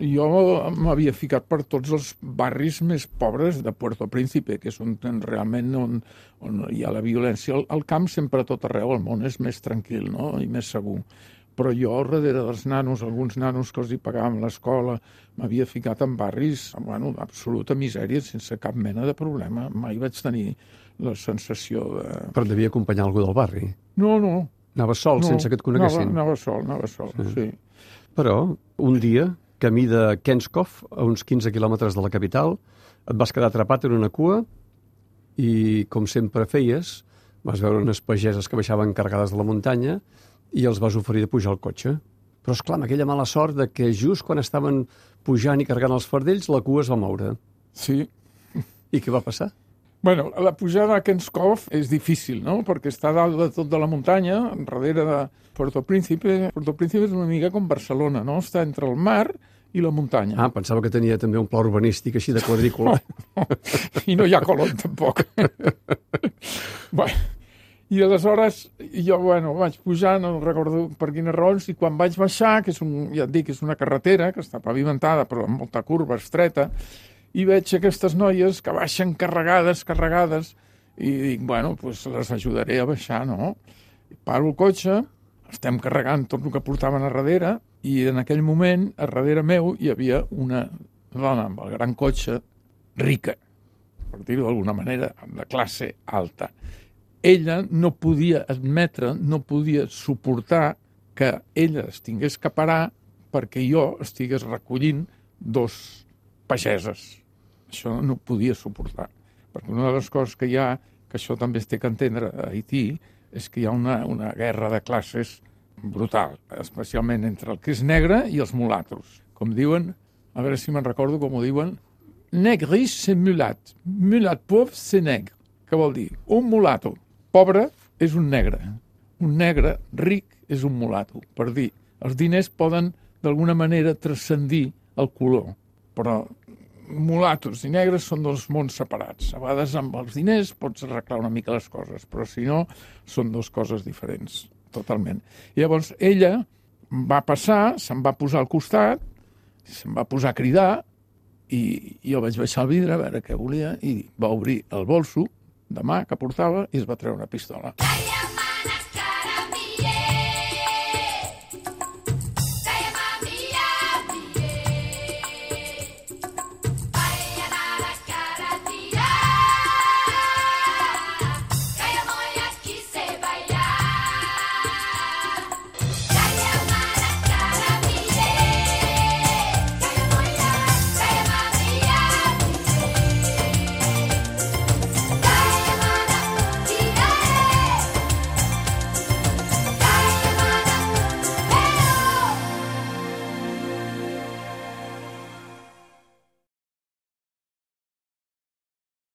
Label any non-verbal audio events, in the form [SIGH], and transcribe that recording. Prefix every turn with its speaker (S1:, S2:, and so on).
S1: jo m'havia ficat per tots els barris més pobres de Puerto Príncipe, que és on realment on, on hi ha la violència. El, el camp sempre tot arreu, el món és més tranquil no? i més segur. Però jo, darrere dels nanos, alguns nanos que els hi pagàvem l'escola, m'havia ficat en barris, bueno, d'absoluta misèria, sense cap mena de problema. Mai vaig tenir la sensació de...
S2: Però devia acompanyar algú del barri?
S1: No, no.
S2: Anaves sol, no, sense que et coneguessin?
S1: Anava, anava sol, anava sol, sí. sí.
S2: Però, un dia, camí de Kenskov, a uns 15 quilòmetres de la capital, et vas quedar atrapat en una cua i, com sempre feies, vas veure unes pageses que baixaven carregades de la muntanya i els vas oferir de pujar al cotxe. Però, esclar, amb aquella mala sort de que just quan estaven pujant i carregant els fardells, la cua es va moure.
S1: Sí.
S2: I què va passar?
S1: Bueno, la pujada a Kenskov és difícil, no? Perquè està dalt de tot de la muntanya, darrere de Puerto Príncipe. Puerto Príncipe és una mica com Barcelona, no? Està entre el mar i la muntanya.
S2: Ah, pensava que tenia també un pla urbanístic així de quadrícula.
S1: No, [LAUGHS] no. I no hi ha colon, tampoc. [LAUGHS] bueno, i aleshores jo, bueno, vaig pujar, no recordo per quines raons, i quan vaig baixar, que és un, ja et dic, és una carretera que està pavimentada, però amb molta curva estreta, i veig aquestes noies que baixen carregades, carregades, i dic, bueno, pues les ajudaré a baixar, no? Paro el cotxe, estem carregant tot el que portaven a darrere, i en aquell moment, a darrere meu, hi havia una dona amb el gran cotxe rica, per dir-ho d'alguna manera, de classe alta. Ella no podia admetre, no podia suportar que ella es tingués que parar perquè jo estigués recollint dos pageses això no podia suportar. Perquè una de les coses que hi ha, que això també es té que entendre a Haití, és que hi ha una, una guerra de classes brutal, especialment entre el que és negre i els mulatos. Com diuen, a veure si me'n recordo com ho diuen, negris c'est mulat, mulat pauvre c'est negre. Què vol dir? Un mulato pobre és un negre. Un negre ric és un mulato. Per dir, els diners poden d'alguna manera transcendir el color, però mulatos i negres són dos mons separats. A vegades amb els diners pots arreglar una mica les coses, però si no, són dues coses diferents, totalment. I llavors ella va passar, se'n va posar al costat, se'n va posar a cridar, i jo vaig baixar el vidre a veure què volia, i va obrir el bolso de mà que portava i es va treure una pistola. Calla!